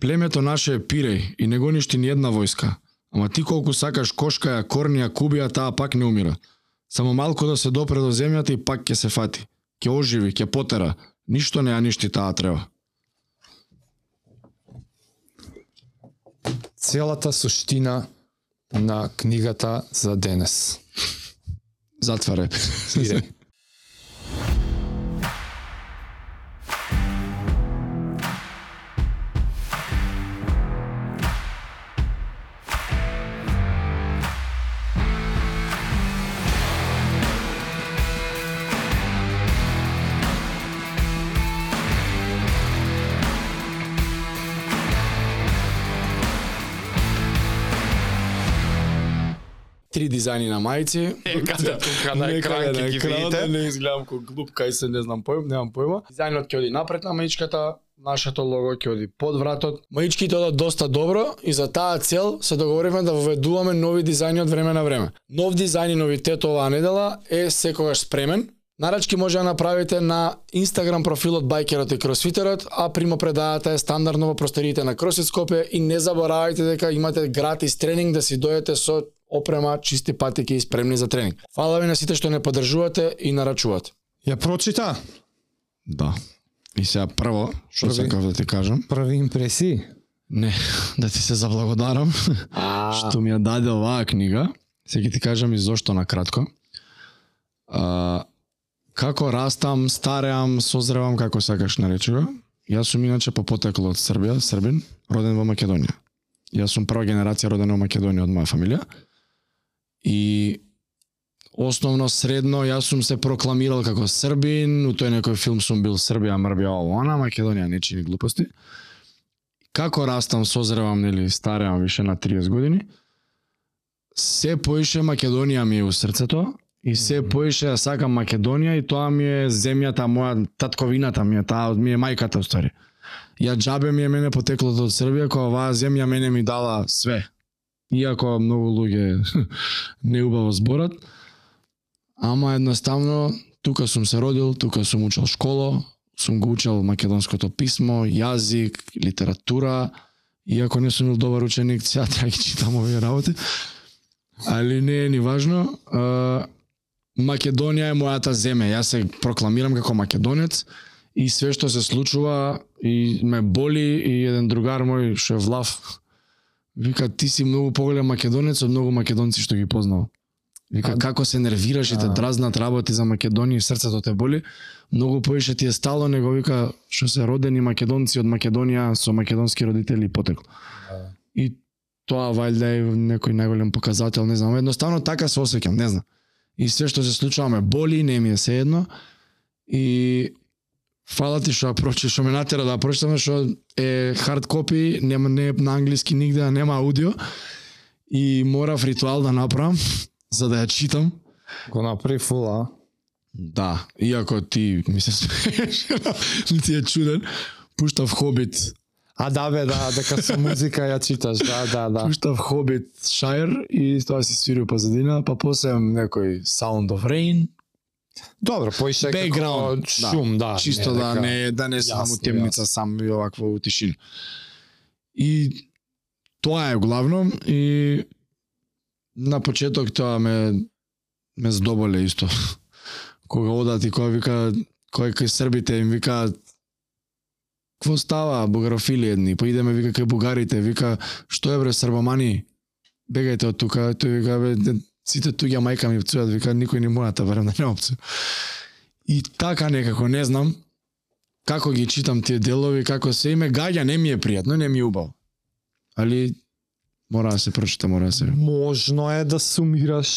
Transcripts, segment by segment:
Племето наше е пиреј и не го ништи ни една војска. Ама ти колку сакаш кошкаја, корнија, кубија, таа пак не умира. Само малку да се допре до земјата и пак ќе се фати. Ќе оживи, ќе потера. Ништо не ја ништи таа трева. Целата суштина на книгата за денес. Затваре. Иде. Дизајни на мајци. Некаде тука на екран ќе ги видите. Не изгледам како глуп, кај се не знам појм, немам појма. Дизајнот ќе оди напред на маичката, нашето лого ќе оди под вратот. Маичките одат доста добро и за таа цел се договоривме да воведуваме нови дизајни од време на време. Нов дизајн и новитет оваа недела е секогаш спремен. Нарачки може да направите на Инстаграм профилот Байкерот и Кросфитерот, а примопредажата е стандардно во просториите на Кросфит Скопје и не заборавајте дека имате гратис тренинг да си дојдете со опрема, чисти патики и спремни за тренинг. Фала ви на сите што не поддржувате и нарачувате. Ја прочита. Да. И сега прво, што Први. сакав да ти кажам, Први импресии. не, да ти се заблагодарам што ми ја даде оваа книга. Сега ќе ти кажам и зошто на кратко. А, како растам, стареам, созревам, како сакаш наречи го. Јас сум иначе по потекло од Србија, Србин, роден во Македонија. Јас сум прва генерација родена во Македонија од моја фамилија. И основно средно јас сум се прокламирал како Србин, у тој некој филм сум бил Србија, Мрбија, ово, она, Македонија не чини глупости. Како растам, созревам, нели, стареам више на 30 години, се поише Македонија ми е у срцето и се поише ја сакам Македонија и тоа ми е земјата моја, татковината ми е, таа ми е мајката уствари. Ја џабе ми е мене потеклото од Србија, кога оваа земја мене ми дала све. Иако многу луѓе не убаво зборат, ама едноставно тука сум се родил, тука сум учел школа, сум го учел македонското писмо, јазик, литература, иако не сум бил добар ученик, сега треба да ги читам овие работи. Али не е ни важно. А, Македонија е мојата земја. Јас се прокламирам како македонец и све што се случува и ме боли и еден другар мој што е влав вика ти си многу поголем македонец од многу македонци што ги познав. Вика А, како се нервираш и те дразнат работи за Македонија и срцето те боли, многу поише ти е стало него вика што се родени македонци од Македонија со македонски родители и потекло. И тоа вајде е некој најголем показател, не знам, едноставно така се осеќам, не знам. И све што се случува ме боли, не ми е sejedno. И фала ти што ја прочи, што ме натера да прочитам, што е хард копи, нема не на англиски нигде, нема аудио. И морав ритуал да направам за да ја читам. Го направи фул, а? Да, иако ти ми се смееш, ти е чуден, пуштав Хобит А да бе, да, дека со музика ја читаш, да, да, да. Пуштав Хобит Шајер и тоа си свири у позадина, па после некој Sound of Rain, Добро, поише како шум, да. чисто да дека- не да не сам у Јасно, темница сам и овакво у тишина. И тоа е главно и на почеток тоа ме ме здоболе исто. Кога одат и кога вика кој кај србите им вика Кво става, бугарофили едни, па идеме вика кај бугарите, вика што е бре србомани? Бегајте од тука, тој вика бе сите туѓа мајка ми пцуат, вика никој не мојата барем да не опцу. И така некако не знам како ги читам тие делови, како се име гаѓа, не ми е пријатно, не ми е убаво. Али мора да се прочита, мора да се. Можно е да сумираш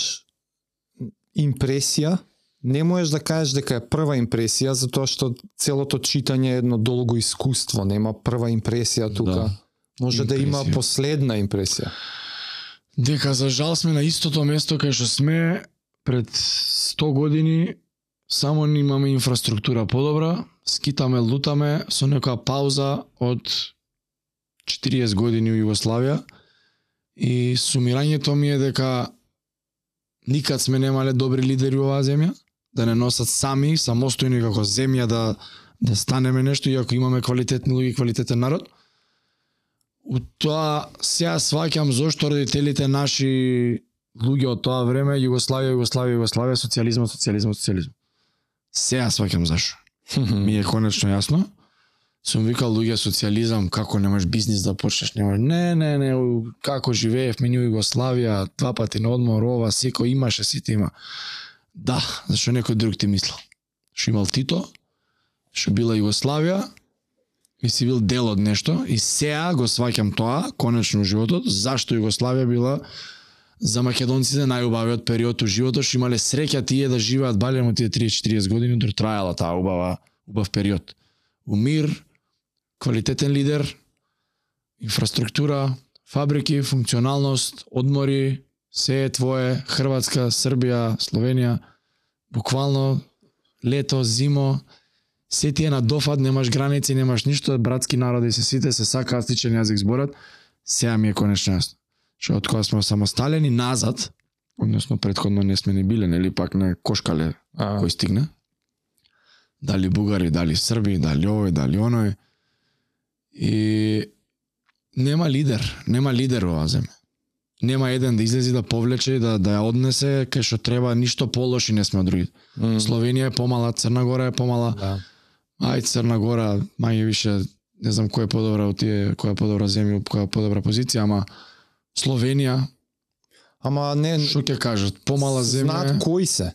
импресија. Не можеш да кажеш дека е прва импресија, затоа што целото читање е едно долго искуство, нема прва импресија тука. Да. Може да има Импресија. последна импресија. Дека за жал сме на истото место кај што сме пред 100 години, само не имаме инфраструктура подобра, скитаме, лутаме со некоја пауза од 40 години у Југославија и сумирањето ми е дека никад сме немале добри лидери во оваа земја, да не носат сами, самостојни како земја да да станеме нешто, иако имаме квалитетни луѓе и квалитетен народ у тоа сега сваќам зошто родителите наши луѓе од тоа време Југославија, Југославија, Југославија, социјализмот, социјализмот, социјализмот. Сега сваќам зашо. Ми е конечно јасно. Сум викал луѓе социјализам, како немаш бизнис да почнеш, немаш. Не, не, не, како живеевме ние Југославија, два пати на одмор, ова, секој имаше, сите има. Да, зашо некој друг ти мислел. Што имал Тито, што била Југославија, и си бил дел од нешто и сега го сваќам тоа, конечно у животот, зашто Југославија била за македонците најубавиот период у животот, што имале среќа тие да живеат балемо тие 30-40 години, дор траела таа убава, убав период. У мир, квалитетен лидер, инфраструктура, фабрики, функционалност, одмори, се е твое, Хрватска, Србија, Словенија, буквално лето, зимо, се тие на дофат, немаш граници, немаш ништо, братски народи се сите, се сакаат стичен јазик зборат, сега ми е конечно јасно. Што од кога сме самосталени назад, односно предходно не сме ни биле, нели пак не кошкале А, кој стигне. Дали бугари, дали срби, дали овој, дали оној. И нема лидер, нема лидер во земја. Нема еден да излези да повлече, да да ја однесе кај што треба, ништо полоши не сме од другите. м, Словенија е помала, Црна Гора е помала. да. Ај Црна Гора, мање више, не знам кој е подобра од тие, која е подобра земја, која е подобра позиција, ама Словенија, Ама не што ќе кажат, помала земја. знаат е- кои се.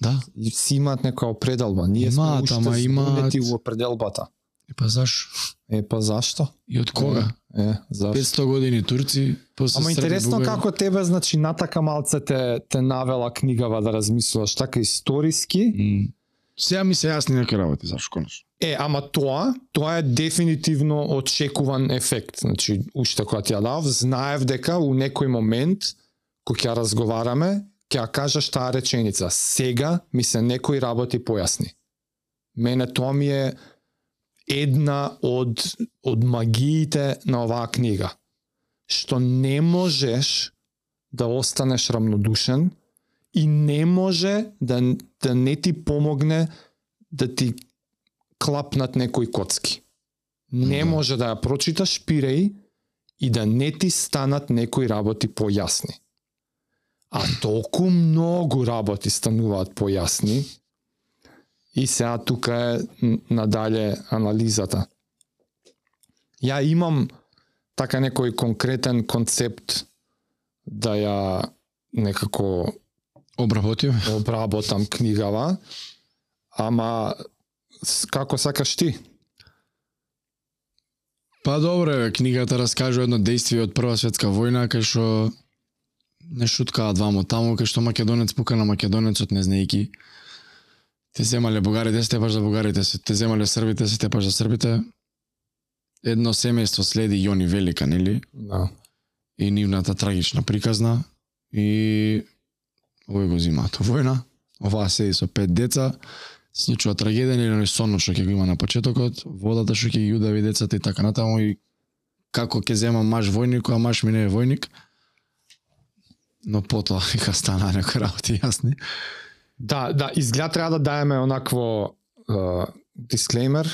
Да. Си имаат нека определба. Ние сме уште ама имаат- во определбата. И па зашо? Е, па зашто? И од кога? Е, зашто? 500 години турци, после Ама интересно бугари. како тебе, значи, натака малце те, те навела книгава да размислуваш така историски. М. Сега ми се јасни некои работи, зашто конечно. Е, ама тоа, тоа е дефинитивно очекуван ефект. Значи, уште кога ти ја дав, знаев дека у некој момент, кога ќе разговараме, ќе ја кажеш таа реченица. Сега ми се некои работи појасни. Мене тоа ми е една од, од магиите на оваа книга. Што не можеш да останеш рамнодушен и не може да, да не ти помогне да ти клапнат некои коцки. Не Да. може да ја прочиташ пиреј и да не ти станат некои работи појасни. А толку многу работи стануваат појасни. И сега тука е надале анализата. Ја имам така некој конкретен концепт да ја некако Обработив. обработам книгава, ама како сакаш ти? Па добро е, книгата раскажува едно действие од Прва светска војна кај што не шуткаат вамо таму, кај што македонец пука на македонецот не знаејки. Те земале бугарите, се тепаш за бугарите, се те земале србите, се тепаш за србите. Едно семејство следи Јони Велика, нели? Да. и нивната трагична приказна и овој го зимаат во војна. Оваа седи со пет деца, се случува трагедија или оној сонот што ќе го има на почетокот, водата што ќе ги удави децата и така натаму и како ќе зема маж војник, а маж ми не е војник. Но потоа вика стана некои работи јасни. Да, да, изгледа треба да даеме онакво uh, дисклеймер.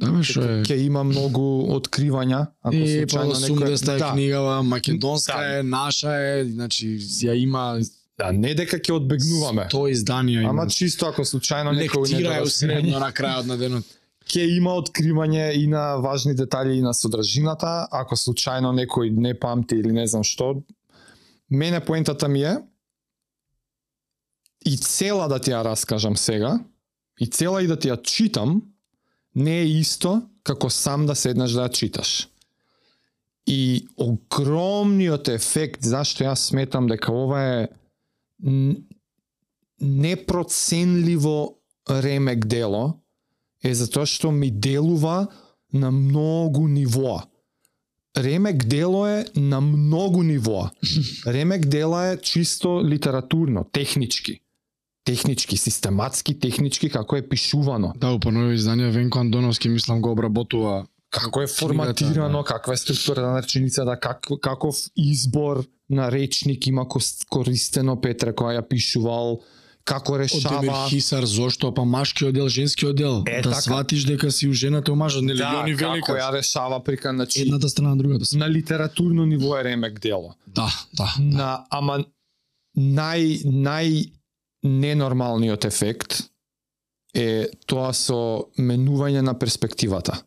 Да, што е... Ќе има многу откривања, ако случајно па некој 80 е книгава, македонска Да. е, наша е, значи ја има да, не дека ќе одбегнуваме. 100 изданија има. Ама чисто ако случајно некој не лектира е усредно на крајот на денот. ќе има откривање и на важни детали и на содржината, ако случајно некој не памти или не знам што. Мене поентата ми е и цела да ти ја раскажам сега, и цела и да ти ја читам, не е исто како сам да седнеш да ја читаш. И огромниот ефект зашто јас сметам дека ова е непроценливо ремек дело е затоа што ми делува на многу нивоа. Ремек дело е на многу нивоа. Ремек дела е чисто литературно, технички. Технички, систематски, технички, како е пишувано. Да, упонови изданија Венко Андоновски мислам го обработува Како е форматирано, да. каква е структура на реченицата, как, каков избор на речник има користено Петре која ја пишувал, како решава Демир Хисар, зошто, па машки одел, женски одел, Е, да така. сватиш дека си у жената омажа, нели, да, како Велика. ја решава прика значи Едната страна на другата страна. на литературно ниво е ремек дело. Да, да. На ама нај нај ненормалниот ефект е тоа со менување на перспективата.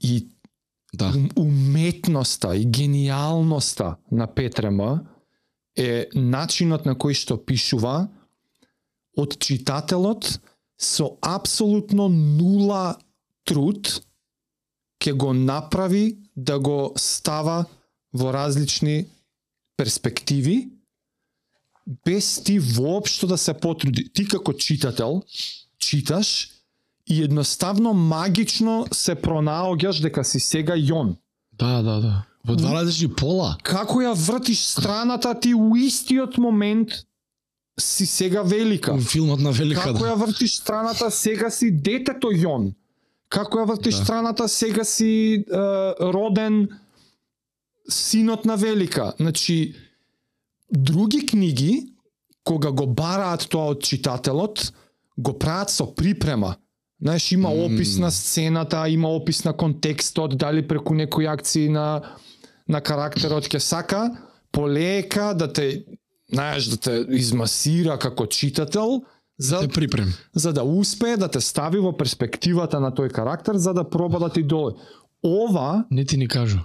И Да. ум- уметноста и гениалноста на Петрема, е начинот на кој што пишува од читателот со апсолутно нула труд ќе го направи да го става во различни перспективи без ти воопшто да се потруди. Ти како читател читаш и едноставно магично се пронаоѓаш дека си сега Јон. Да, да, да. Во два различни пола. Како ја вртиш страната ти у истиот момент си сега велика. Филмот на Велика. Како да. ја вртиш страната сега си детето Јон. Како ја вртиш Да. страната сега си е, роден синот на Велика. Значи други книги кога го бараат тоа од читателот, го прават со припрема. Знаеш, има опис на сцената, има опис на контекстот, дали преку некои акции на на карактерот ќе сака полека да те знаеш да те измасира како читател за Те припрем. за да успее да те стави во перспективата на тој карактер за да проба да ти дојде. Ова Не ти ни кажу.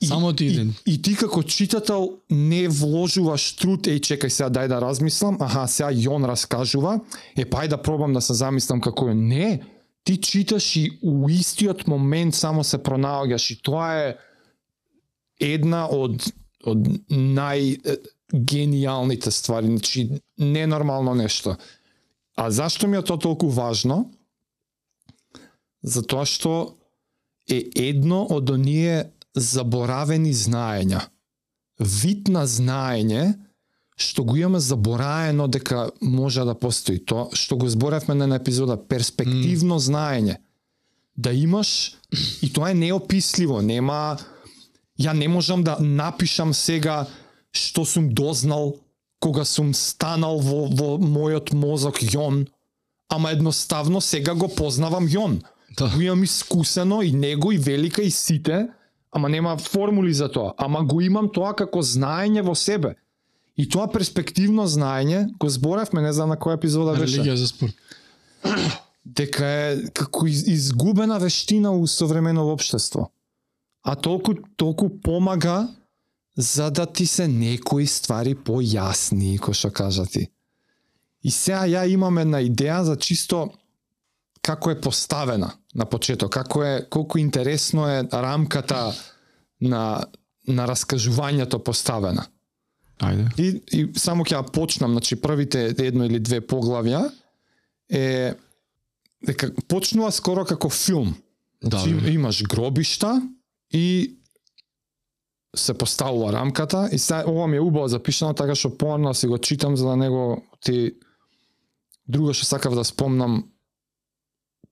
И- Само ти и, и ти како читател не вложуваш труд, еј чекај сега дај да размислам, аха сега Јон раскажува, е пај да пробам да се замислам како е. Не, ти читаш и у истиот момент само се пронаоѓаш и тоа е една од од нај е, гениалните ствари, значи ненормално нешто. А зашто ми е тоа толку важно? Затоа што е едно од оние заборавени знаења. Вид на знаење што го имаме забораено дека може да постои. Тоа што го зборевме на епизода, перспективно знаење. Да имаш, и тоа е неописливо, нема ја не можам да напишам сега што сум дознал кога сум станал во, во мојот мозок Јон, ама едноставно сега го познавам Јон. Да. Го имам искусено и него и велика и сите, ама нема формули за тоа, ама го имам тоа како знаење во себе. И тоа перспективно знаење, го зборевме, не знам на која епизода беше Религија за спорт. дека е како из, изгубена вештина у современо општество. А толку толку помага за да ти се некои ствари појасни, кој што кажа ти. И сега ја имам една идеја за чисто како е поставена на почеток, како е колку интересно е рамката на на раскажувањето поставена. Ајде. И, и само ќе ја почнам, значи првите едно или две поглавја е дека почнува скоро како филм. Да, Значи, бе. имаш гробишта и се поставува рамката и сега ова ми е убаво запишано така што поано си го читам за да него ти друго што сакав да спомнам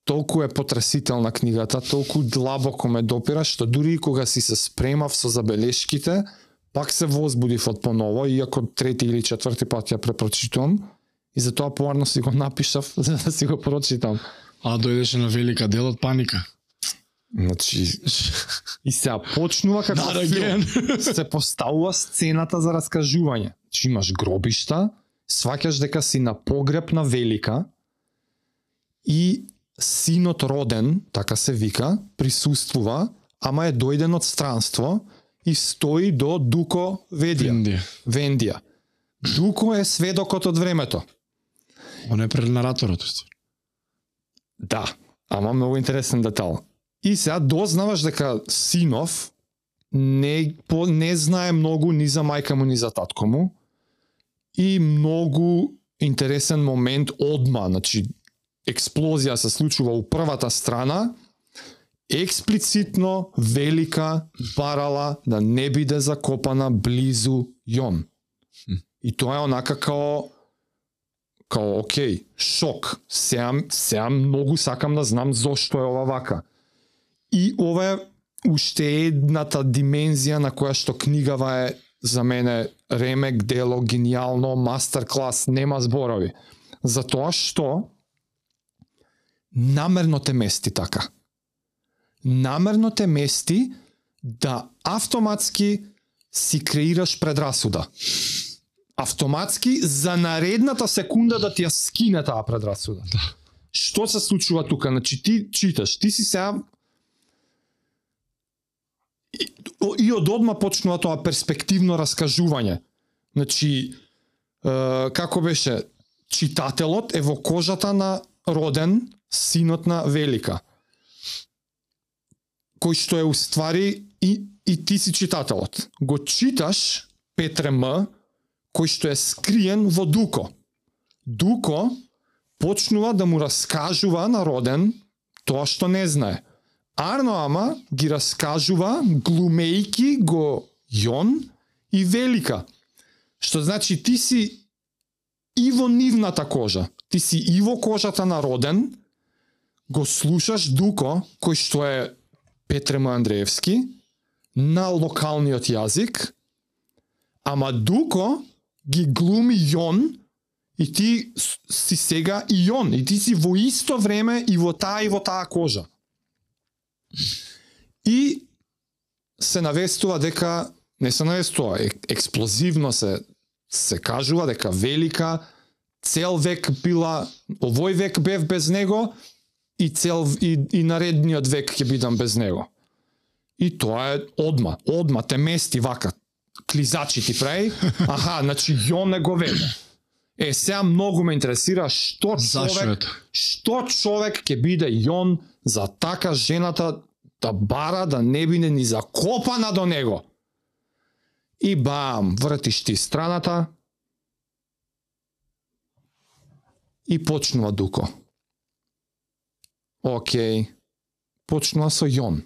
толку е потресителна книгата, толку длабоко ме допира што дури и кога си се спремав со забелешките, пак се возбудив од поново, иако трети или четврти пат ја препрочитувам, и затоа поарно си го напишав за да си го прочитам. А дојдеше на велика дел од паника. Значи, и сега почнува како филм. again. се поставува сцената за раскажување. Че имаш гробишта, сваќаш дека си на погреб на Велика и синот роден, така се вика, присуствува, ама е дојден од странство и стои до Дуко Ведија, Индија. Вендија. Дуко е сведокот од времето. Он е исто. Да, ама многу интересен детал. И сега дознаваш дека синов не, по, не знае многу ни за мајка му, ни за татко му. И многу интересен момент одма, значи експлозија се случува у првата страна, експлицитно Велика барала да не биде закопана близу Јон. И тоа е онака као као окей, шок. Сега, сега многу сакам да знам зошто е ова вака. И ова е уште едната димензија на која што книгава е за мене ремек дело гениално, мастер клас, нема зборови. Затоа што намерно те мести така. Намерно те мести да автоматски си креираш предрасуда. Автоматски за наредната секунда да ти ја скине таа предрасуда. Да. Што се случува тука? Значи ти читаш, ти си сега и, и од одма почнува тоа перспективно раскажување. Значи, е, како беше, читателот е во кожата на роден синот на Велика, кој што е уствари и, и ти си читателот. Го читаш Петре М, кој што е скриен во Дуко. Дуко почнува да му раскажува на роден тоа што не знае. Арно Ама ги раскажува глумејки го Јон и Велика. Што значи ти си и во нивната кожа. Ти си и во кожата на роден, го слушаш Дуко, кој што е Петре Андреевски, на локалниот јазик, ама Дуко ги глуми Јон и ти си сега и Јон, и ти си во исто време и во таа и во таа кожа. И се навестува дека не се навестува, експлозивно се се кажува дека велика цел век била овој век бев без него и цел и, и наредниот век ќе бидам без него. И тоа е одма, одма те мести вака. Клизачи ти прави. Аха, значи Јон не го веде. Е, сега многу ме интересира што човек, што човек ќе биде Јон за така жената да бара да не биде ни закопана до него. И бам, вртиш ти страната и почнува Дуко. Океј, почнува со Јон.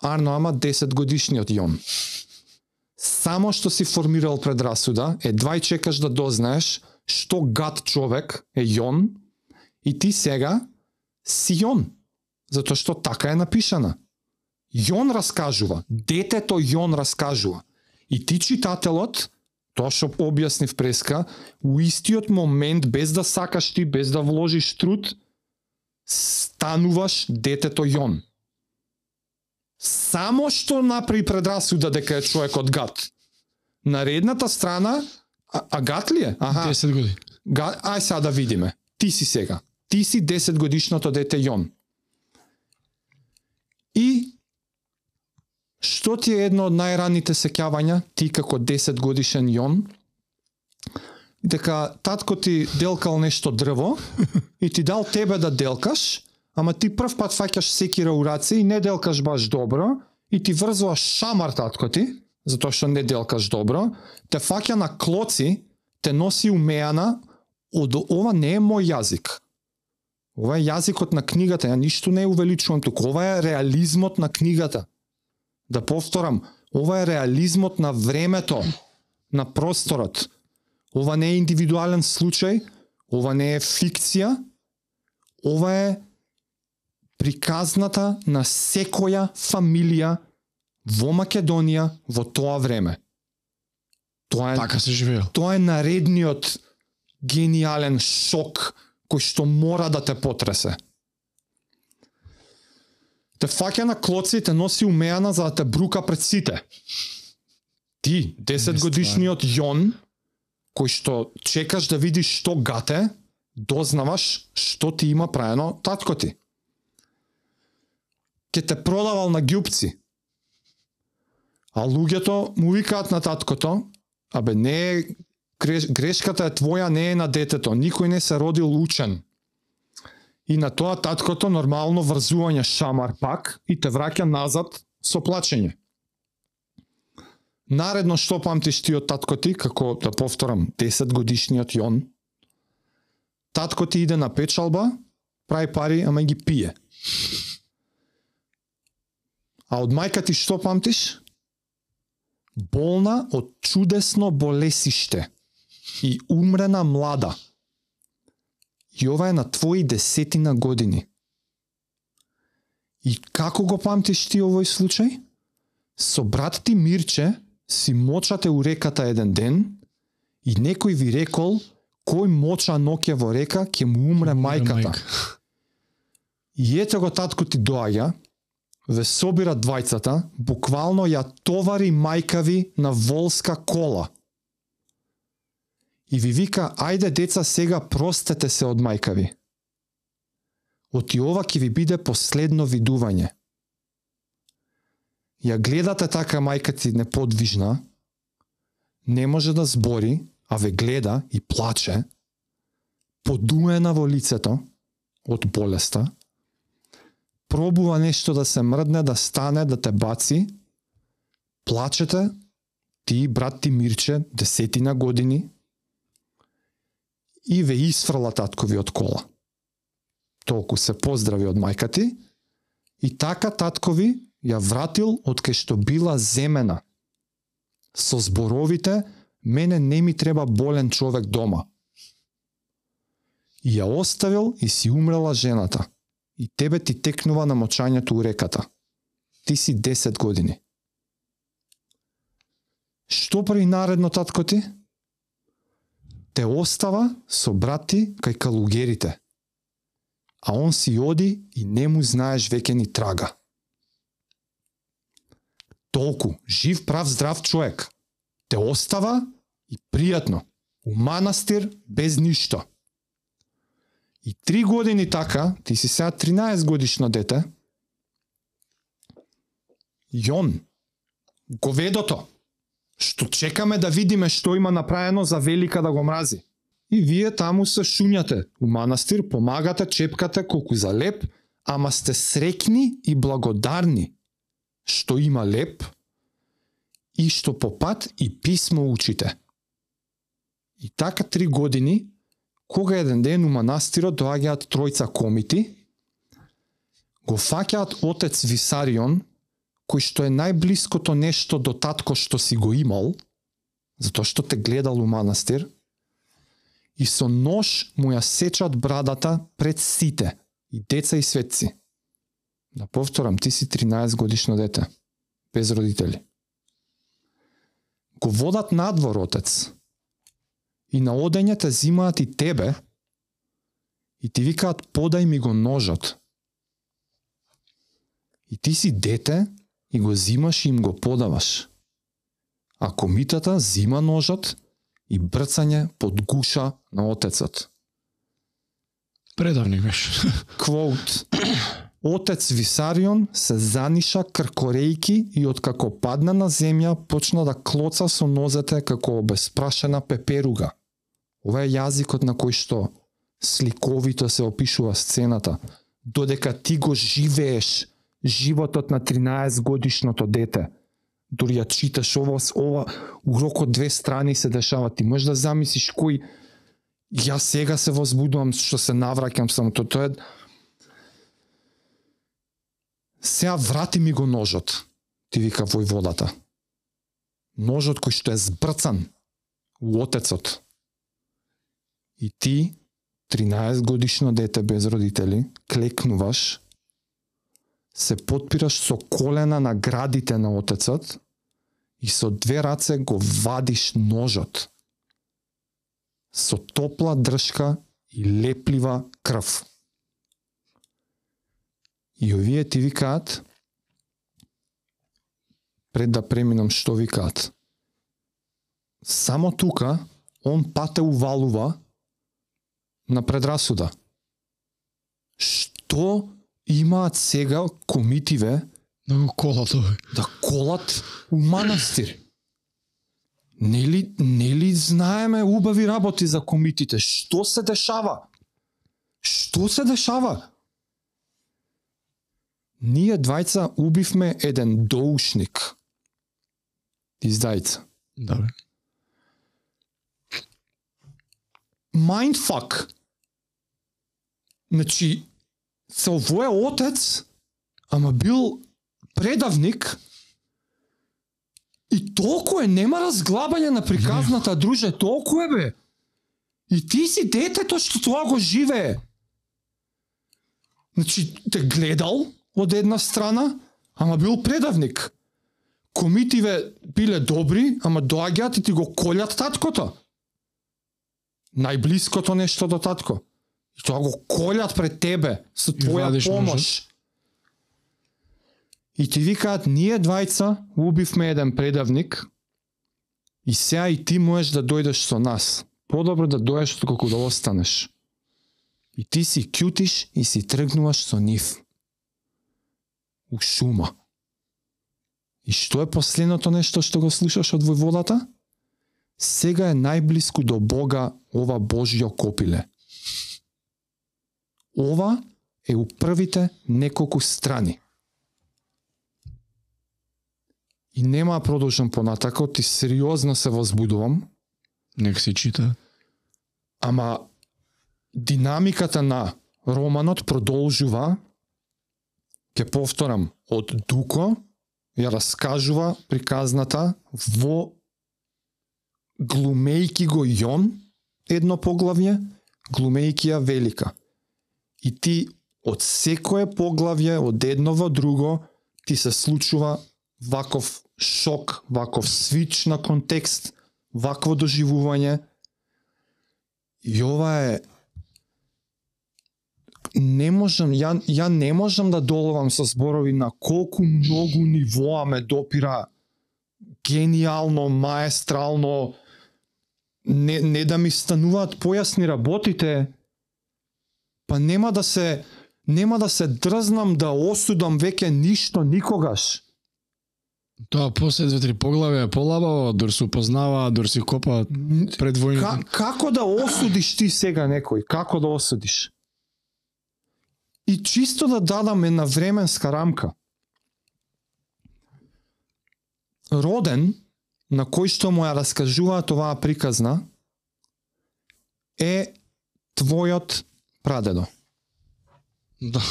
Арно ама 10 годишниот Јон. Само што си формирал предрасуда, едва и чекаш да дознаеш што гад човек е Јон и ти сега си Јон. Затоа што така е напишана. Јон раскажува, детето Јон раскажува. И ти читателот, тоа што објаснив преска, у истиот момент, без да сакаш ти, без да вложиш труд, стануваш детето Јон. Само што направи предрасуда дека е човекот гад. Наредната страна, а, а гад ли е? Аха. 10 години. Га, ај сега да видиме. Ти си сега. Ти си 10 годишното дете Јон. И што ти е едно од најраните сеќавања, ти како 10 годишен Јон, дека татко ти делкал нешто дрво и ти дал тебе да делкаш, ама ти прв пат фаќаш секира у раце и не делкаш баш добро и ти врзува шамар татко ти, затоа што не делкаш добро, те фаќа на клоци, те носи умеана, од ова не е мој јазик. Ова е јазикот на книгата, ја ништо не увеличувам тука, ова е реализмот на книгата. Да повторам, ова е реализмот на времето, на просторот. Ова не е индивидуален случај, ова не е фикција, ова е приказната на секоја фамилија во Македонија во тоа време. Тоа е Така се живеел. тоа е наредниот гениален шок кој што мора да те потресе. Те фаќа на клоци и те носи умеана за да те брука пред сите. Ти, 10 годишниот Јон, кој што чекаш да видиш што гате, дознаваш што ти има праено татко ти. Ке те продавал на гјупци. А луѓето му викаат на таткото, абе не е грешката е твоја, не е на детето. Никој не се родил учен. И на тоа таткото нормално врзување шамар пак и те враќа назад со плачење. Наредно што памтиш ти од татко ти, како да повторам, 10 годишниот Јон, татко ти иде на печалба, прави пари, ама ги пие. А од мајка ти што памтиш? Болна од чудесно болесиште и умрена млада. И ова е на твои десетина години. И како го памтиш ти овој случај? Со брат ти Мирче си мочате у реката еден ден и некој ви рекол кој моча ноќе во река ќе му умре мајката. И ете го татко ти доаѓа, ве собира двајцата, буквално ја товари мајка ви на волска кола. И ви вика, ајде деца сега простете се од мајка ви. Оти ова ќе ви биде последно видување. Ја гледате така мајка ти неподвижна, не може да збори, а ве гледа и плаче, подуена во лицето од болеста, пробува нешто да се мрдне, да стане, да те баци, плачете, ти, брат ти Мирче, десетина години, и ве исфрла таткови од кола. Толку се поздрави од мајка ти, и така таткови ја вратил од кај што била земена. Со зборовите, мене не ми треба болен човек дома. И ја оставил и си умрела жената. И тебе ти текнува на мочањето у реката. Ти си 10 години. Што прави наредно татко ти? Те остава со брати кај калугерите. А он си оди и не му знаеш веќе ни трага. Толку, жив, прав, здрав човек. Те остава и пријатно. У манастир без ништо. И три години така, ти си сега 13 годишно дете, Јон, говедото, што чекаме да видиме што има направено за Велика да го мрази. И вие таму се шуњате, у манастир помагате, чепкате колку за леп, ама сте срекни и благодарни што има леп и што по пат и писмо учите. И така три години, кога еден ден у манастирот доаѓаат тројца комити, го фаќаат отец Висарион, кој што е најблиското нешто до татко што си го имал, затоа што те гледал у манастир, и со нож му ја сечат брадата пред сите, и деца и светци. Да повторам, ти си 13 годишно дете, без родители. Го водат надвор отец, и на одење те зимаат и тебе, и ти викаат подај ми го ножот. И ти си дете и го зимаш и им го подаваш. А комитата зима ножот и брцање под гуша на отецот. Предавник беше. Квоут. Отец Висарион се заниша кркорејки и откако падна на земја почна да клоца со нозете како обеспрашена пеперуга. Ова е јазикот на кој што сликовито се опишува сцената, додека ти го живееш животот на 13 годишното дете. Дори ја читаш ова, ова урок од две страни се дешава. Ти можеш да замислиш кој ја сега се возбудувам што се навраќам само тоа. тоа е сеа врати ми го ножот, ти вика војводата. Ножот кој што е збрцан у отецот, и ти, 13 годишно дете без родители, клекнуваш, се подпираш со колена на градите на отецот и со две раце го вадиш ножот. Со топла дршка и леплива крв. И овие ти викаат, пред да преминам што викаат, само тука он пате увалува на предрасуда. Што имаат сега комитиве да го колат овој? да колат у манастир? Нели, нели знаеме убави работи за комитите? Што се дешава? Што се дешава? Ние двајца убивме еден доушник. Издајца. Да, Mindfuck. Значи, се овој отец, ама бил предавник, и толку е, нема разглабање на приказната, друже, толку е бе. И ти си детето што тоа го живее. Значи, те гледал од една страна, ама бил предавник. комитиве биле добри, ама доаѓаат и ти го колјат таткото. Најблиското нешто до татко. И тоа го колјат пред тебе со твоја помош. И ти викаат, ние двајца убивме еден предавник и сега и ти можеш да дојдеш со нас. Подобро да дојдеш отколку да останеш. И ти си кјутиш и си тргнуваш со нив. У шума. И што е последното нешто што го слушаш од војводата? Сега е најблиску до Бога ова Божјо копиле. Ова е у првите неколку страни. И нема продолжам понатако, ти сериозно се возбудувам, Нек се чита. ама динамиката на романот продолжува, ќе повторам, од Дуко ја раскажува приказната во глумејки го Јон едно поглавје, глумејки ја Велика. И ти од секое поглавје, од едно во друго, ти се случува ваков шок, ваков свич на контекст, вакво доживување. И ова е не можам, ја, ја не можам да доловам со зборови на колку многу нивоа ме допира гениално, маестрално, не, не да ми стануваат појасни работите, па нема да се нема да се дрзнам да осудам веќе ништо никогаш. Тоа после две-три поглавја е полабаво, дор се упознава, дор си копа пред војните. Ка, како да осудиш ти сега некој? Како да осудиш? И чисто да дадам една временска рамка. Роден, на кој што му ја раскажуваат оваа приказна, е твојот прадедо. Да.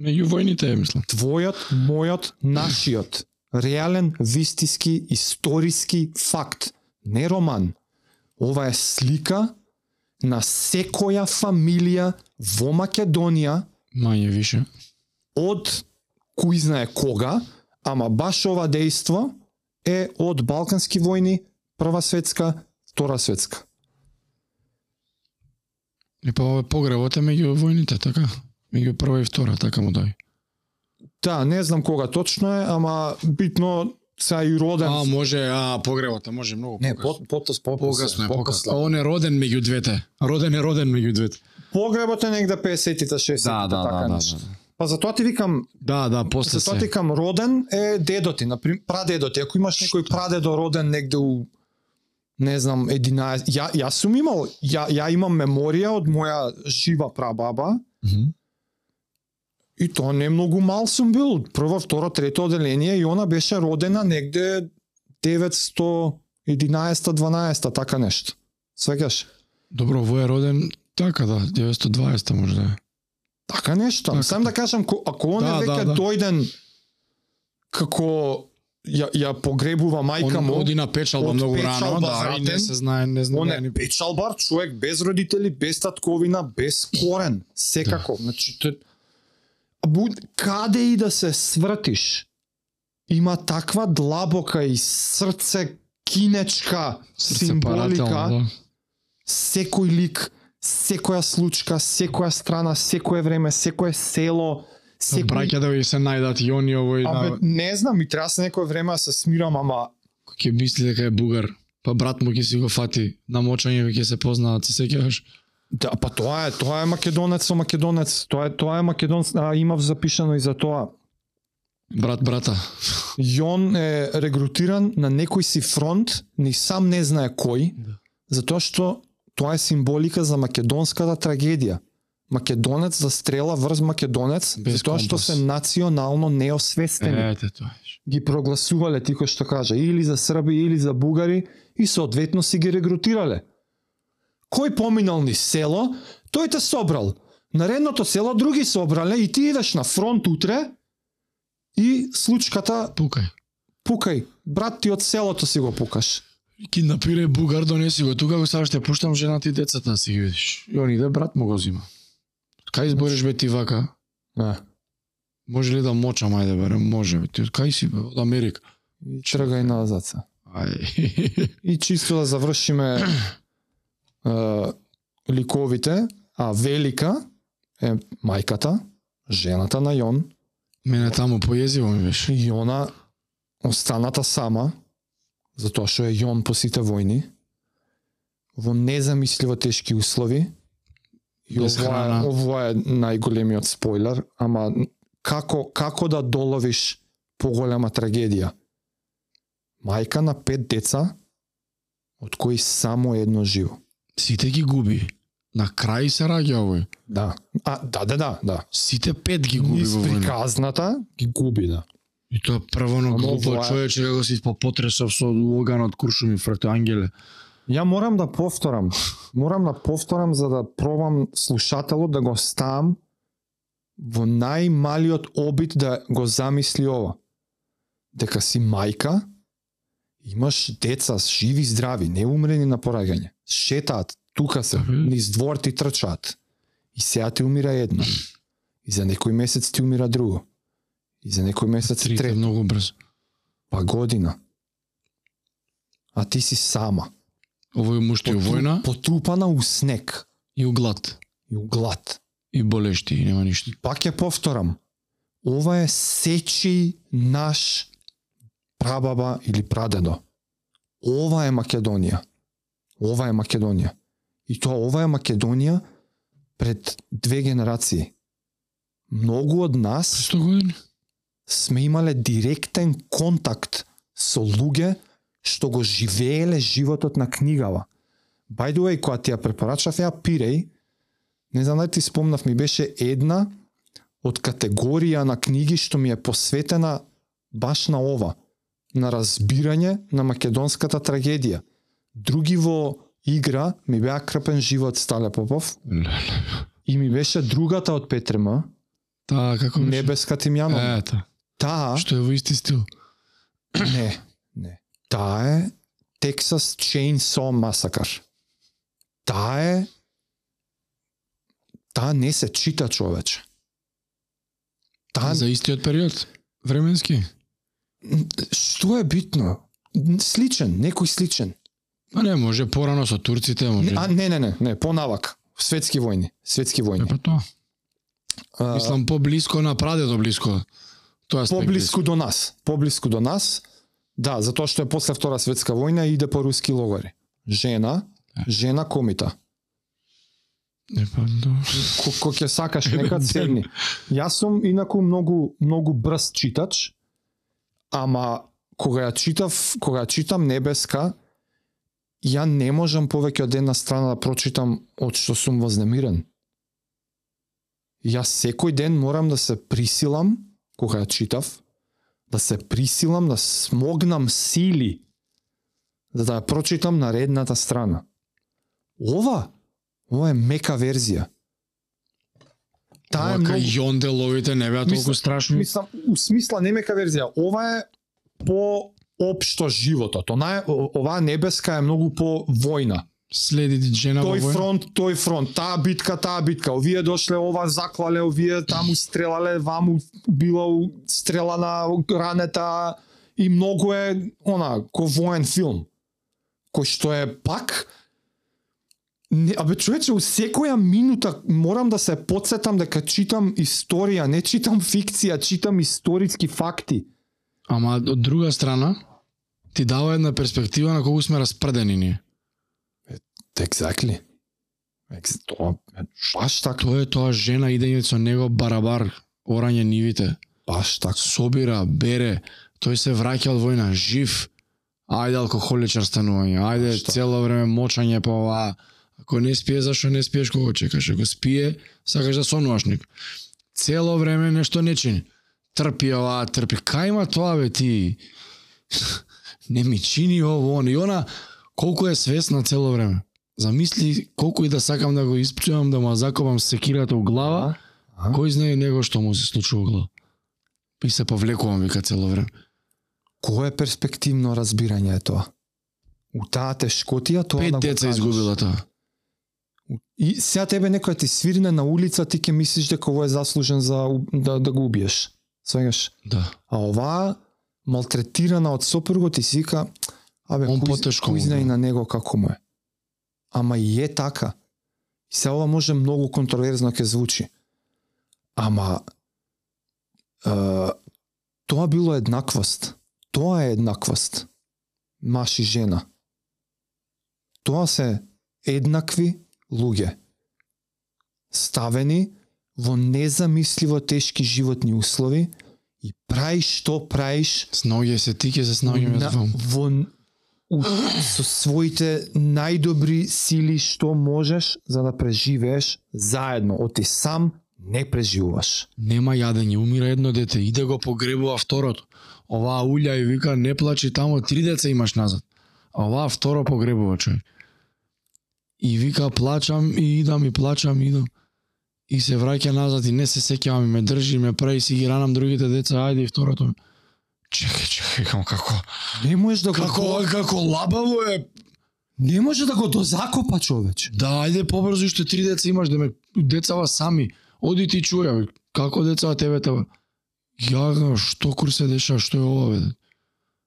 Меѓу војните е, мислам. Твојот, мојот, нашиот. Реален, вистиски, историски факт. Не роман. Ова е слика на секоја фамилија во Македонија Мање више. од кој знае кога, ама баш ова дејство е од Балкански војни, Прва светска, Втора светска. И па овој погребот е меѓу војните, така? Меѓу прва и втора, така му дај. Да, не знам кога точно е, ама битно сега и роден. А, може, а, погребот, а може многу не, покасно. по, потос, по, Покасно е, покасно. А он е роден меѓу двете. Роден е роден меѓу двете. Погребот е негде 50-тите, 60-тите, така нешто. Па затоа ти викам, Да, да, после затоа ти се. викам роден е дедоти, например, прадедоти. Ако имаш некој прадедо роден негде у не знам, 11, ја јас сум имал, ја ја имам меморија од моја жива прабаба Мгм. и тоа не многу мал сум бил, прво, второ, трето оделение и она беше родена негде 911 12 така нешто. Свеќаш? Добро, во е роден, така да, 920 може да е. Така нешто. Така. Сам да кажам, ко- ако он е Да, веќе да, да. дојден како ја, ја погребува мајка Он му, оди на печалба многу рано, да, и не се знае, не знае. он е ни- печалбар, човек без родители, без татковина, без корен, секако. Да. Значи, те... Буд, каде и да се свртиш, има таква длабока и срце кинечка символика, да. секој лик, секоја случка, секоја страна, секое време, секое село, Секој... Браќа да се најдат и они овој Абе, на... не знам, и треба се некој време да се смирам, ама Кој ќе мисли дека е бугар, па брат му ќе си го фати, на мочање ќе се познаат, се сеќаваш? Да, па тоа е, тоа е македонец со македонец. Тоа е тоа е македонец, а имав запишано и за тоа. Брат брата. Јон е регрутиран на некој си фронт, ни сам не знае кој, Да. затоа што тоа е символика за македонската трагедија. Македонец за стрела врз македонец, Без затоа што се национално неосвестени. Ете тоа. Ги прогласувале тико што кажа, или за срби, или за бугари, и соодветно си ги регрутирале. Кој поминал ни село, тој те собрал. Наредното село други собрале и ти идеш на фронт утре и случката Пукај. пукај. Брат ти од селото си го пукаш. Киднапире бугар, донеси го тука, го сега ще пуштам жената и децата да си ги видиш. И он иде, брат му го зима. Кај избориш бе ти вака? А. Може ли да мочам, ајде бе, може бе, ти кај си бе, од Америка. И тргај назад се. Ај. И чисто да завршиме е, ликовите, а Велика е мајката, жената на Јон, Мене таму поезиво ми беше. и она останата сама, затоа што е Јон по сите војни, во незамисливо тешки услови, и ова ова е најголемиот спойлер, ама како, како да доловиш поголема трагедија? Мајка на пет деца, од кои само едно живо. Сите ги губи. На крај се раѓа овој. Да. А, да, да, да, да. Сите пет ги губи Низ во војна. приказната ги губи, да. И тоа прво на глупо човече како си по потресов со оганот куршуми фрте ангеле. Ја морам да повторам. Морам да повторам за да пробам слушателот да го ставам во најмалиот обид да го замисли ова. Дека си мајка, имаш деца живи здрави, не умрени на пораѓање. Шетаат, тука се, низ двор ти трчаат. И сега ти умира едно. И за некој месец ти умира друго. И за некој месец Трите трето. многу брзо. Па година. А ти си сама. Овој муж ти војна Потрупана у снег и у глад. и у глад. И болешти, и нема ништо. Пак ја повторам. Ова е сечи наш прабаба или прадедо. Ова е Македонија. Ова е Македонија. И тоа ова е Македонија пред две генерации. Многу од нас 100 години? Сме имале директен контакт со луѓе што го живееле животот на книгава. By the way, кога ти ја препорачав ја Пиреј, не знам дали ти спомнав, ми беше една од категорија на книги што ми е посветена баш на ова, на разбирање на македонската трагедија. Други во игра ми беа Крпен живот Стале Попов и ми беше другата од Петре Таа како беше? Небеска Тимјанова. Ета. Таа Што е во исти стил. Не, не. Таа е Texas Chainsaw Massacre. Таа е Таа не се чита човече. Таа За истиот период временски. што е битно? Сличен, некој сличен. Па не, може порано со турците, може. А не, не, не, не, понавак. Светски војни, светски Е, војни. па тоа. А, Мислам поблиско на прадедо блиско. Тоа поблиску до нас, поблиску до нас. Да, затоа што е после Втора светска војна и иде по руски логори. Жена, жена комита. Не, па, да. ко, ко ќе сакаш нека ден. седни. Јас сум инаку многу многу брз читач, ама кога ја читав, кога ја читам Небеска, ја не можам повеќе од една страна да прочитам од што сум вознемирен. Јас секој ден морам да се присилам, кога ја читав, да се присилам, да смогнам сили, за да ја прочитам на редната страна. Ова, ова е мека верзија. Таа е многу... Јонделовите не беа толку страшни. Мислам, у смисла не мека верзија. Ова е по општо животот. Она е, оваа небеска е многу по војна. Следи жена во Тој фронт, тој фронт, таа битка, таа битка. Овие дошле, ова заклале, овие таму стрелале, ваму било стрела на ранета и многу е она ко воен филм. Кој што е пак Не, абе човече, у секоја минута морам да се подсетам дека читам историја, не читам фикција, читам историски факти. Ама од друга страна, ти дава една перспектива на колку сме распредени ние. Exactly. Тоа баш така, Тоа е тоа жена идење со него барабар,орање нивите. баш така. Собира, бере, тој се враќа од војна, жив. Ајде алкохоличар станување, ајде Што? цело време мочање по ова. Ако не спие, зашо не спиеш кога чекаш? Ако спие, сакаш да сонуваш ник. Цело време нешто не чини. Трпи ова, трпи. Кај има тоа бе ти? не ми чини ово, он. И она, колку е свесна цело време. Замисли колку и да сакам да го испчувам, да му закопам секирата у глава, А? кој знае него што му се случува у глава. И се повлекувам вика цело време. Кое перспективно разбирање е тоа? У таа тешкотија тоа Пет да деца изгубила тоа. И сега тебе некој ти свирне на улица, ти ќе мислиш дека ово е заслужен за да, да го убиеш. Свегаш. Да. А оваа малтретирана од сопругот и си вика, абе, Он кој, кој знае на него како му е. Ама и е така. И се ова може многу контроверзно ќе звучи. Ама е, тоа било еднаквост. Тоа е еднаквост. Маш и жена. Тоа се еднакви луѓе. Ставени во незамисливо тешки животни услови и праиш што праиш Снаоѓај се ти ќе се снаоѓаме на, во во у, со своите најдобри сили што можеш за да преживееш заедно. Оти сам не преживуваш. Нема јадење, умира едно дете, иде го погребува второто. Оваа улја и вика не плачи тамо, три деца имаш назад. А оваа второ погребува човек. И вика плачам и идам и плачам и идам. И се враќа назад и не се сеќавам и ме држи, и ме прави си ги ранам другите деца, ајде и второто. Чекај, чекај, кам како Не можеш да го како како лабаво е. не може да го дозакопа човече. Да, ајде побрзо што три деца имаш, да ме децава сами. Оди ти чуја, бе. Како децава тебе тебе? Ја, што кур се деша, што е ова, бе?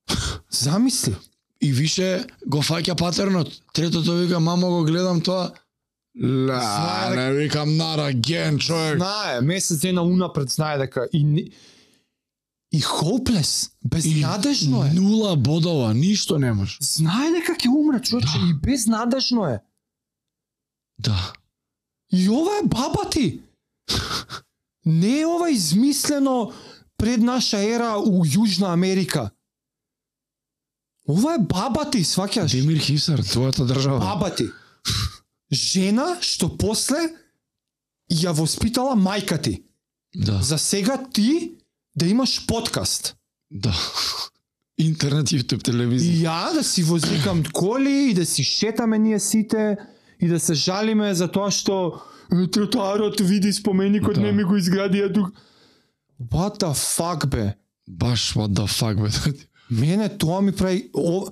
Замисли. И више го фаќа патернот. Третото вика, мамо го гледам тоа. Ла, не викам not again, човек. Знае, месец дена унапред знае дека и не- и hopeless, безнадежно е. Нула бодова, ништо немаш. Знае дека ќе умре човече Да. и безнадежно е. Да. И ова е баба ти. Не е ова измислено пред наша ера у Јужна Америка. Ова е баба ти, сваќаш? Демир Хисар, твојата држава. Баба ти. Жена што после ја воспитала мајка ти. Да, За сега ти да имаш подкаст. да. Интернет, YouTube, И телевизија. ја да си возикам коли и да си шетаме ние сите и да се жалиме за тоа што «Е, тротоарот види споменикот Да. не ми го изградија тук. What the fuck бе? Баш what the fuck, бе. Мене тоа ми прави о,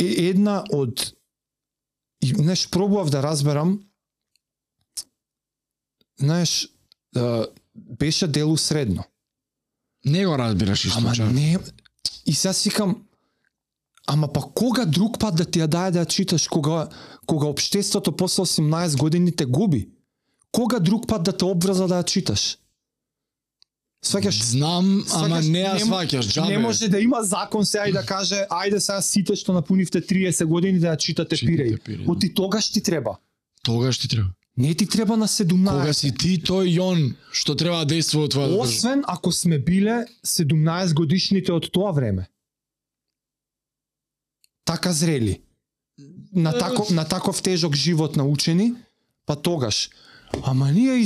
е, една од и знаеш пробував да разберам знаеш беше делу средно. Не го разбираш исто, Ама не и сега си викам Ама па кога друг пат да ти ја даде да ја читаш кога кога општеството после 18 години те губи? Кога друг пат да те обврза да ја читаш? Сваќаш Знам, ама Сваќаш, не ја сваќаш, джабе. Не може да има закон сега и да каже ајде сега сите што напунивте 30 години да ја читате Читате пиреј. Пиреј, Оти тогаш ти треба. Тогаш ти треба. Не ти треба на 17. Кога си ти тој и он што треба да действува во твојата држава. Освен ако сме биле 17 годишните од тоа време. Така зрели. На таков, на таков тежок живот научени, па тогаш. Ама ние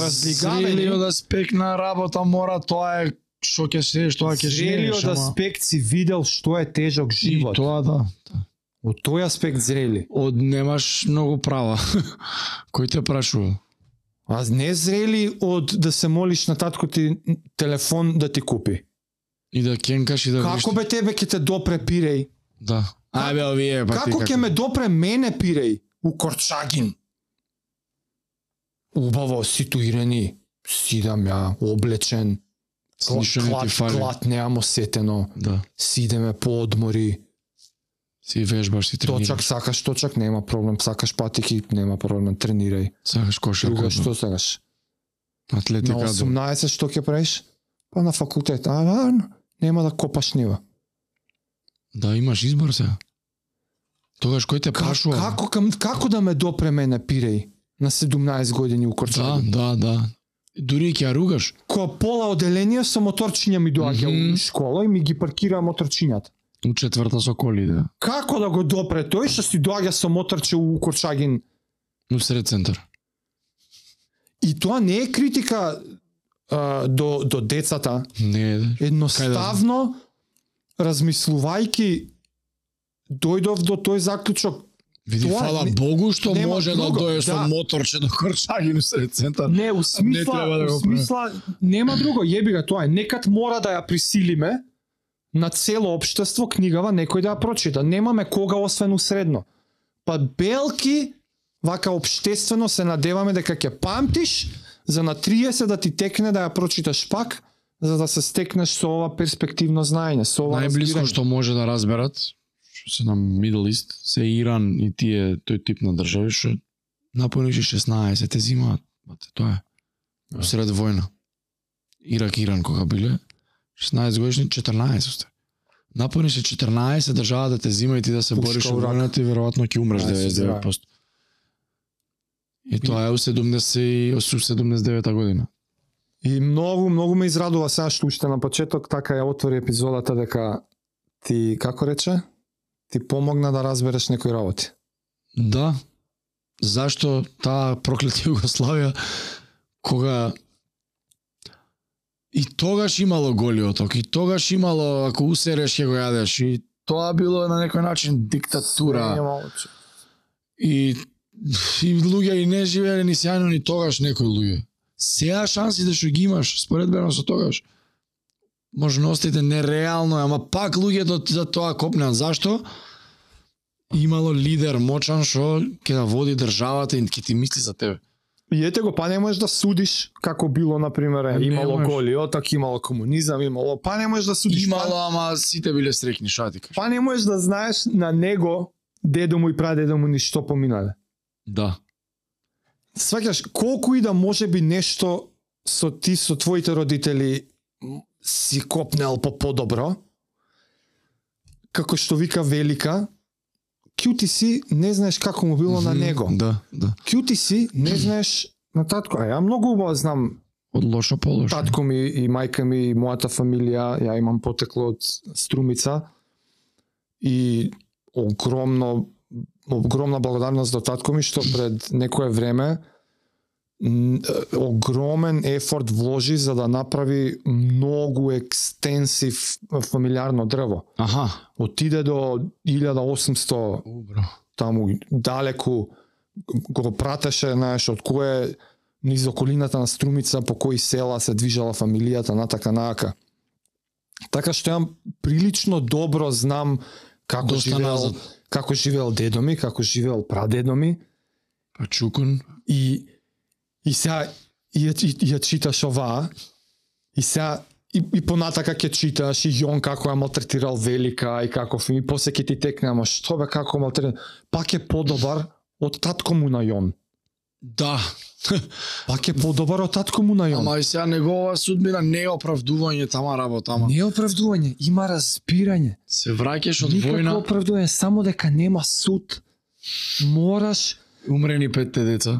разлигавени. Зрелиот аспект на работа мора тоа е што ќе се, што ќе Зрелиот шнеш, ама... аспект си видел што е тежок И живот. тоа да. Од тој аспект зрели. Од немаш многу права. Кој те прашува? А не зрели од да се молиш на татко ти телефон да ти купи. И да кенкаш и да Како бе тебе ќе те допре пиреј? Да. Ајде овие, па Како ќе ме допре мене пиреј у Корчагин? Убаво ситуирани, сидам ја, облечен, не ти фали. клат неам осетено, Да. сидеме по одмори, Си вежбаш, си точак тренираш. сакаш, точак нема проблем, сакаш патики, нема проблем, тренирај. Сакаш кошарка. Друго да. што сакаш? На Атлетика. да. 18 што ќе правиш? Па на факултет. А, а, нема да копаш нива. Да, имаш избор сега. Тогаш кој те Как, прашува? како, кам, како да ме допре мене пиреј на 17 години у Да, Корчагин? да, да. Дури ќе ја ругаш. Која пола оделение со моторчиња ми доаѓа Мгм. у школа и ми ги паркира моторчињата. У четврта со коли, да. Како да го допре тој што си доаѓа со моторче у Корчагин? У сред центар. И тоа не е критика а, до, до децата, Не, да. едноставно размислувајки дојдов до тој заклучок Види, Тоа фала не- Богу што нема може друго, да дое со да. моторче до Корчагин у сред центар. Не, у смисла, треба да у смисла нема друго, јеби ga тоа е. Некад мора да ја присилиме на цело општество книгава некој да ја прочита. Немаме кога освен у средно. Па белки вака општествено се надеваме дека ќе памтиш за на 30 да ти текне да ја прочиташ пак, за да се стекнеш со ова перспективно знаење, со ова Најблиско што може да разберат, што се на Middle East, се Иран и тие тој тип на држави што напојничи 16 те зимаат. Тоа е. Сред војна. Ирак Иран кога биле 16 годишни 14 сте. Напојни се 14 држава да те зима и ти да се Пушка бориш во рак. војната и веројатно ќе умреш Ај, се 99%. И тоа е у 70 и у 79 година. И многу, многу ме израдува сега што уште на почеток така ја отвори епизодата дека ти, како рече, ти помогна да разбереш некои работи. Да. Зашто таа проклета Југославија кога и тогаш имало голи оток, и тогаш имало ако усереш ќе го јадеш и тоа било на некој начин диктатура. И и луѓе и не живееле ни сјајно ни тогаш некои луѓе. Сега шансите што ги имаш, споредбено со тогаш, можностите нереално, ама пак луѓето за тоа копнеат. Зашто? Имало лидер мочан што ќе да води државата и ќе ти мисли за тебе. И ете го, па не можеш да судиш како било, на пример, имало голи отак, имало комунизам, имало, па не можеш да судиш. Имало, ама сите биле срекни, шо ти? Па, па не можеш да знаеш на него, дедо му и прадедо му ништо поминале. Да. Сваќаш, колку и да може би нешто со ти, со твоите родители си копнел по подобро, како што вика Велика, кјути си, не знаеш како му било на Мгм, него. Да, да. Кјути си, не знаеш на татко. А ја многу убаво знам Од лошо по лошо. татко ми и мајка ми и мојата фамилија, ја имам потекло од Струмица и огромно огромна благодарност до татко ми што пред некое време огромен ефорт вложи за да направи многу екстенсив фамилиарно дрво. Аха. Отиде до 1800 Убро. таму далеку го пратеше, знаеш, од кое низ околината на Струмица, по кои села се движала фамилијата, натака наака. Така што ја прилично добро знам како Доста живеел, назад. како живеел дедо ми, како живеел прадедо ми Па Чукун. и и сега и, ја- ја читаш оваа и сега и, и понатака ќе читаш и Јон како ја малтретирал Велика и како и после ќе ти текне, ама што бе како малтретирал, пак е подобар од татко му на Јон. Да. Пак е подобар од татко му на Јон. Ама и сега негова судбина не е оправдување тама работа, ама Не е оправдување, има разбирање. се враќаш од Никако војна, оправдување, само дека нема суд. Мораш умрени петте деца.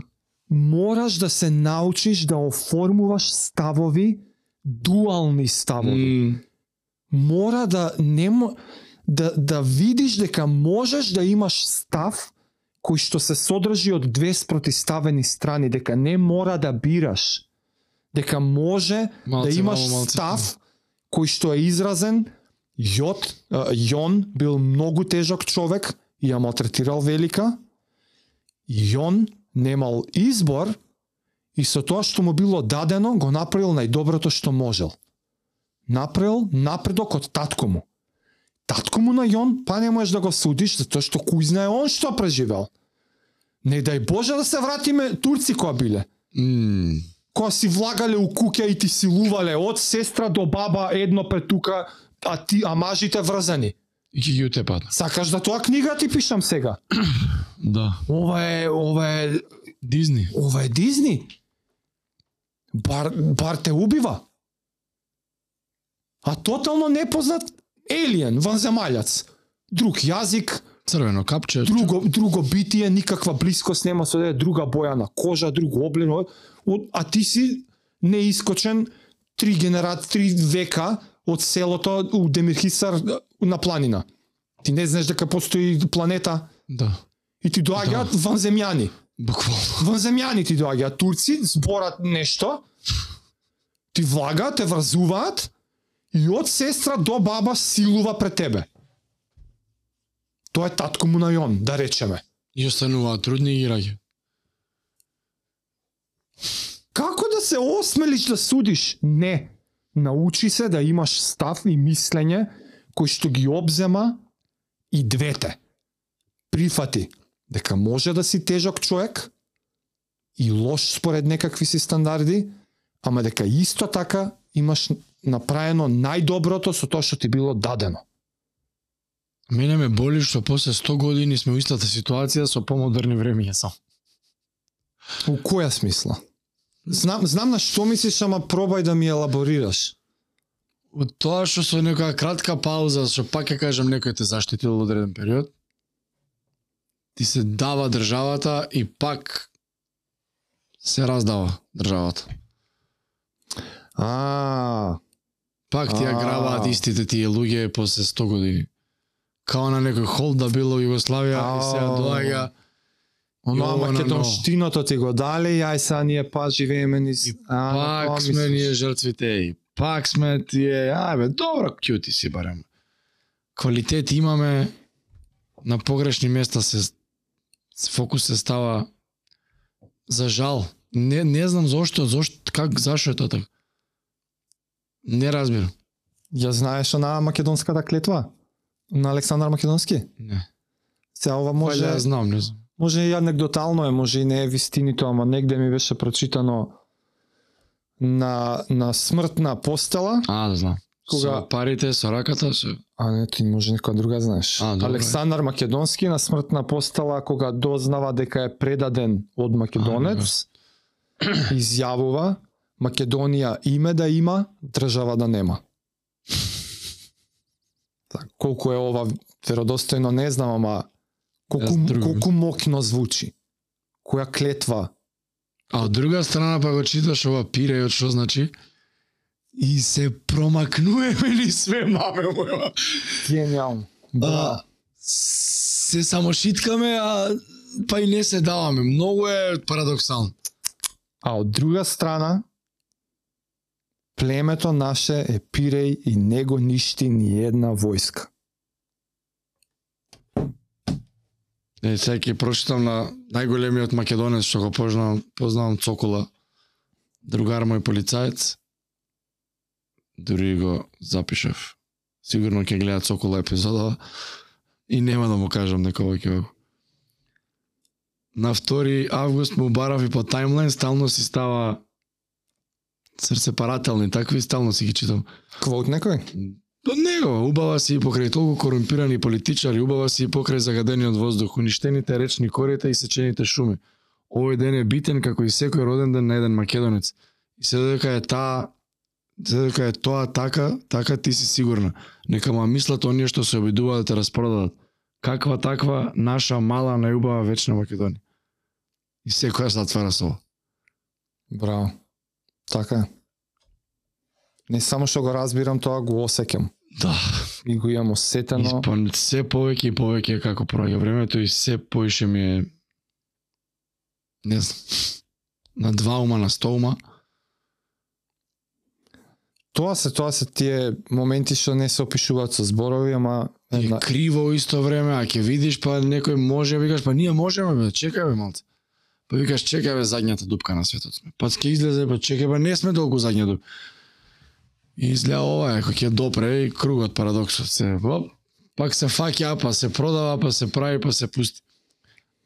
Мораш да се научиш да оформуваш ставови, дуални ставови. М, мора да немо да да видиш дека можеш да имаш став кој што се содржи од две спротиставени страни, дека не мора да бираш. Дека може Малце, да имаш мало, малце, став кој што е изразен Јот, Јон бил многу тежок човек ја малтретирал Велика. Јон немал избор и со тоа што му било дадено го направил најдоброто што можел направил напредок од татко му. Татко му на Јон, па не можеш да го судиш, затоа што кој знае он што преживел. Не дај Боже да се вратиме турци која биле. м, Која си влагале у куќа и ти силувале од сестра до баба едно пред тука, а ти а мажите врзани. И ќе ги утепат. Сакаш да тоа книга ти пишам сега. Да. Ова е ова е Дизни. ова е Дизни. Бар бар те убива. А тотално непознат елиен, ванземалјац. Друг јазик, Црвено капче. друго друго битие, никаква блискост нема со да друга боја на кожа, друго облено, а ти си неискочен три генерат, три века од селото у Демирхисар на планина. Ти не знаеш дека постои планета Да. и ти доаѓаат да. ванземјани. Буквално. Ванземјани ти доаѓаат турци, зборат нешто, ти влагаат, те врзуваат и од сестра до баба силува пред тебе. Тоа е татко му на Јон, да речеме. И остануваат трудни и раѓа. Како да се осмелиш да судиш? Не. Научи се да имаш став и мислење кој што ги обзема и двете. Прифати дека може да си тежок човек и лош според некакви си стандарди, ама дека исто така имаш направено најдоброто со тоа што ти било дадено. Мене ме боли што после 100 години сме во истата ситуација со помодерни времиња сам. У која смисла? Знам, знам на што мислиш, ама пробај да ми елаборираш. Од тоа што со некоја кратка пауза, што пак ќе кажам некој те заштитил од одреден период, ти се дава државата и пак се раздава државата. А, Пак ти ја грабаат истите тие луѓе после 100 години. Као на некој холд да било Југославија и сега Ау. доаѓа Оно Јована, македонштиното ти го дали, ај сега ние па живееме низ... И А, пак сме ние жртвите и пак сме тие, ајбе, добро кјути си барем. Квалитет имаме, на погрешни места се фокус се става за жал. Не не знам зошто, зошто как зашо е тоа така. Не разбирам. Ја знаеш она македонската клетва? На Александар Македонски? Не. Сега ова Може може, ја знам, не знам. Може и анекдотално е, може и не е вистинито, ама негде ми беше прочитано на, на смртна постела, А, да знам. Кога- Со парите, со раката, со... а не, ти може некоја друга знаеш. А, добро е. Александар Македонски на смртна постела, кога дознава дека е предаден од македонец, изјавува Македонија име да има, држава да нема. Так, колку е ова веродостојно не знам, ама колку, колку мокно звучи. Која клетва А од друга страна па го читаш ова пирејот што значи и се промакнуваме ли све маме моја. гениално. А, се само шиткаме, а па и не се даваме. Многу е парадоксално. А од друга страна, племето наше е пиреј и не го ништи ни една војска. Не, сега ќе прочитам на најголемиот македонец што го познавам, познавам Цокола, другар мој полицаец. Дури го запишав. Сигурно ќе гледа Цокола епизода и нема да му кажам некој ќе го. На 2 август му барав и по таймлайн стално си става срцепарателни такви стално си ги читам. Квот некој? Па До него, убава си и покрај толку корумпирани политичари, убава си и покрај загадениот воздух, уништените речни корита и сечените шуми. Овој ден е битен како и секој роден ден на еден македонец. И се додека е таа се додека е тоа така, така ти си сигурна. Нека ма мислат оние што се обидуваат да те распродадат. Каква таква наша мала најубава вечна Македонија. И секоја затвара со ова. Браво. Така е. Не само што го разбирам, тоа го осеќам. Да, И го имам осетено. И по, се повеќе и повеќе како проаѓа времето и се поише ми е не знам на два ума на сто ума Тоа се тоа се тие моменти што не се опишуваат со зборови, ама и една, криво исто време, а ќе видиш па некој може, викаш па ние можеме бе, чекај бе малце. Па викаш чекај бе задњата дупка на светот сме. Па ќе излезе па чекај па не сме толку задња дупка. И изгледа ова е, кој ќе допре и кругот парадоксот се, оп, пак се фаќа, па се продава, па се прави, па се пусти.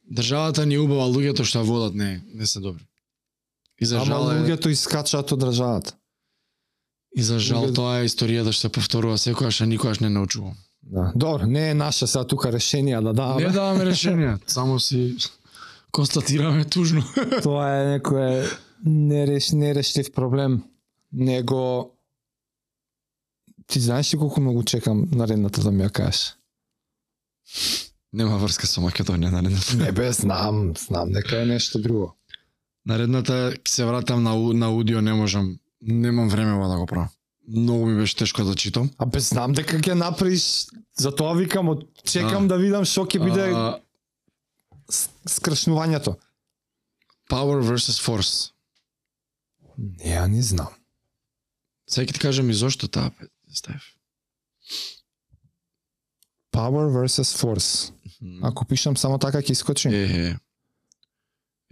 Државата ни убава, луѓето што водат не, не се добри. И за жал, е, луѓето искачаат од државата. и за жал луѓето- тоа е историјата што се повторува секогаш, а никогаш не научувам. Да. Добро, не е наша сега тука решенија да даваме. Не даваме решенија, само си констатираме тужно. Тоа е некој нереш, нерештив проблем, него ти знаеш ли колку многу чекам наредната да ми ја кажеш? Нема врска со Македонија наредната. Не бе, знам, знам, нека е нешто друго. Наредната ќе се вратам на, на аудио, не можам, немам време ова да го правам. Многу ми беше тешко да читам. А бе, знам дека ќе направиш, затоа викам, од- чекам А. да видам што ќе биде А, скршнувањето. Power versus Force. Не, ја не знам. Сега ќе ти кажам и зошто таа ставив. Power versus Force. Ако пишам само така ќе искочи. Е, е.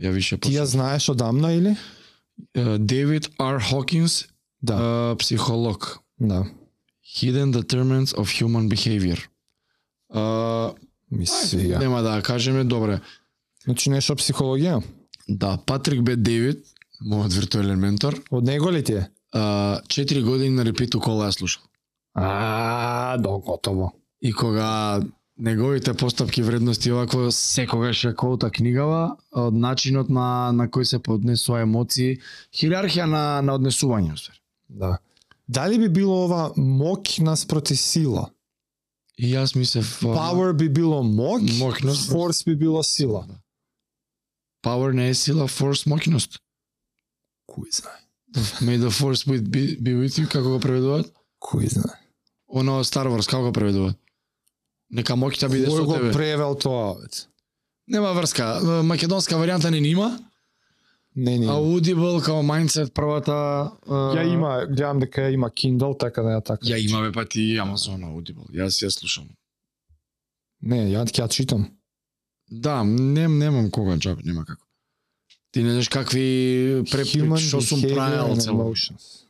Ја више Ти ја знаеш одамна или? Дейвид Р. Хокинс, Да, uh, психолог. да. Hidden Determinants of Human Behavior. Uh, Мисли, нема да кажеме, добре. Значи нешто психологија. Да, Патрик Б. Дейвид, мојот виртуелен ментор, Од него ли ти е? 4 години на репиту кола ја слушал. А, до готово. И кога неговите постапки вредности овакво секогаш ја коута книгава од начинот на на кој се поднесува емоции, хиерархија на на однесување уствари. Да. Дали би било ова мок наспроти сила? И јас мислев Power би било мок, Мокност. force би било сила. Power не е сила, force мокност. Кој знае? May the force be, be, be with you, како го преведуваат? Кој знае? Оно Star Wars, како го преведуваат? Нека моќта биде Кој со го тебе. превел тоа, бе? Нема врска. Македонска варијанта не има, Не, не. а Audible као mindset првата... Ја има, гледам дека ја има Kindle, така да ја така. Ја има бе па ти Amazon Audible. Јас ја слушам. Не, ја ќе ја читам. Да, нем, немам кога джаб, нема како. Ти не знаеш какви препреки што сум правил цело. emotions.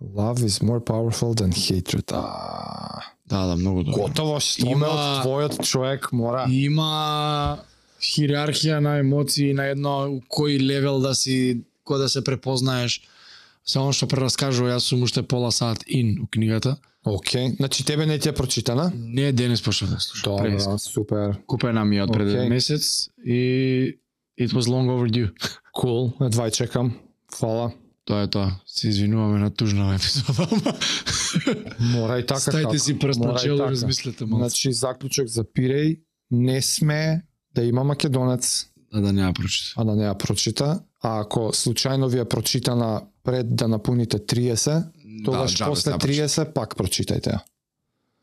Love is more powerful than hatred. А, Да, да, многу добро. готово, што Има- од твојот човек мора. Има хиерархија на емоции на едно у кој левел да си кој да се препознаеш. Се оно што прераскажува, јас сум уште пола сат ин у книгата. Океј, значи тебе не ти е прочитана? Не денес почнав да слушам. Добро, супер. Купена ми од пред Океј. месец и it was long overdue. Cool, едва чекам. Фала. Тоа е тоа. Се извинуваме на тужнава епизода, ама Мора и така стајте како. си прст на чело така. размислете малку. Значи, заклучок за Пиреј, не сме да има македонец, Да, да не ја прочита. а да не ја прочита, а ако случајно ви е прочитана пред да напуните 30, тогаш джабе после сте ја прочитали. 30 пак прочитајте ја.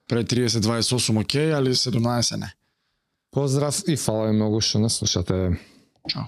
Пред 30-28 окей, али 17 не. Поздрав и фала ви многу што не слушате. Чао.